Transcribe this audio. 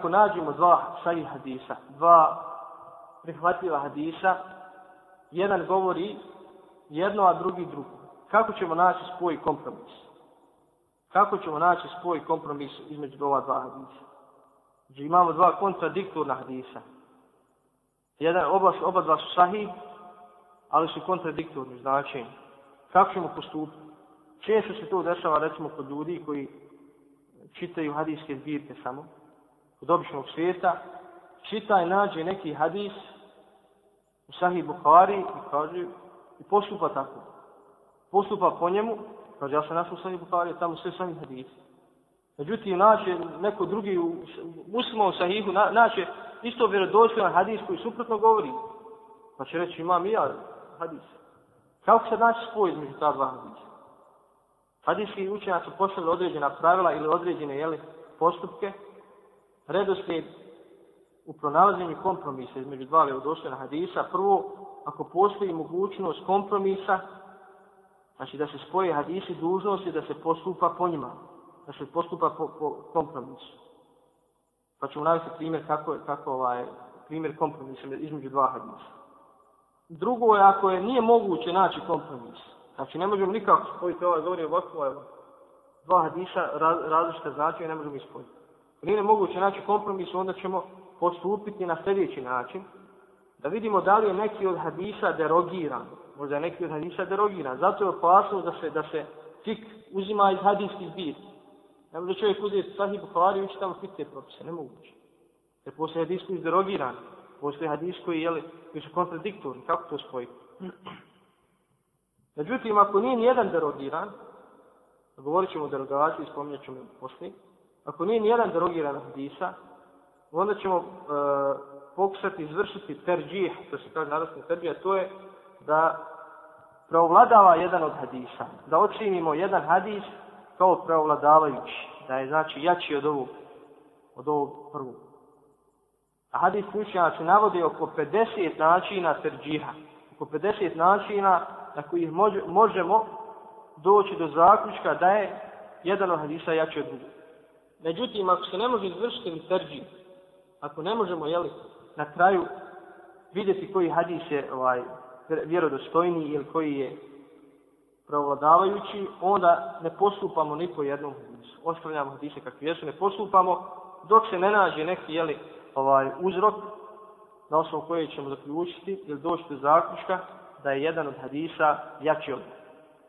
Ako nađemo dva sahih hadisa, dva prihvatljiva hadisa, jedan govori jedno, a drugi drugo. Kako ćemo naći spoj kompromis? Kako ćemo naći spoj kompromis između ova dva hadisa? Znači imamo dva kontradiktorna hadisa. Jedan, oba, oba dva su sahih, ali su kontradiktorni značenje. Kako ćemo postupiti? Često se to dešava, recimo, kod ljudi koji čitaju hadijske zbirke samo, od običnog svijeta, čita i nađe neki hadis u Sahih Bukhari i kaže, i postupa tako. Postupa po njemu, kaže, ja sam našao u Sahih Bukhari, tamo sve Sahih hadisi. Međutim, naće neko drugi u muslimom Sahihu, na, naće isto vjerodostojan hadis koji suprotno govori. Pa će reći, imam i ja hadis. Kako se naći spoj između ta dva hadisa? Hadijski učenjaci su postavili određena pravila ili određene jeli, postupke, redoslijed u pronalaženju kompromisa između dva vjerodostojna hadisa. Prvo, ako postoji mogućnost kompromisa, znači da se spoje hadisi dužnosti da se postupa po njima, da se postupa po, po kompromisu. Pa ćemo navesti primjer kako, kako ovaj, primjer kompromisa između dva hadisa. Drugo je ako je nije moguće naći kompromis. Znači ne možemo nikako spojiti ovaj govori ovako, ovaj dva hadisa raz, različite značaje ne možemo ispojiti. Nije ne moguće naći kompromis, onda ćemo postupiti na sljedeći način, da vidimo da li je neki od hadisa derogiran. Možda je neki od hadisa derogiran. Zato je opasno da se, da se fik uzima iz hadijskih zbirki. Ne može čovjek uzeti sahih Bukhari i ući tamo fik te propise. Nemoguće. Jer postoje hadis koji je derogiran postoje hadis koji, jeli, koji su kontradiktorni, kako to spojiti? Međutim, ako nije nijedan derogiran, govorit ćemo o derogaciji, spominjat ćemo poslije, ako nije nijedan derogiran hadisa, onda ćemo e, pokušati izvršiti terđih, to se kaže naravno terđih, to je da preovladava jedan od hadisa, da očinimo jedan hadis kao preovladavajući, da je znači jači od ovog, od ovog prvog. A hadis učenjaci navode oko 50 načina terđiha. Oko 50 načina na kojih možemo doći do zaključka da je jedan od hadisa jači od drugog. Međutim, ako se ne može izvršiti ni ako ne možemo jeli, na kraju vidjeti koji hadis je ovaj, vjerodostojni ili koji je pravladavajući, onda ne postupamo ni po jednom hadisu. Ostavljamo hadise kakvi jesu, ne postupamo dok se ne nađe neki jeli, ovaj uzrok na osnovu koje ćemo zaključiti ili doći do zaključka da je jedan od hadisa jači od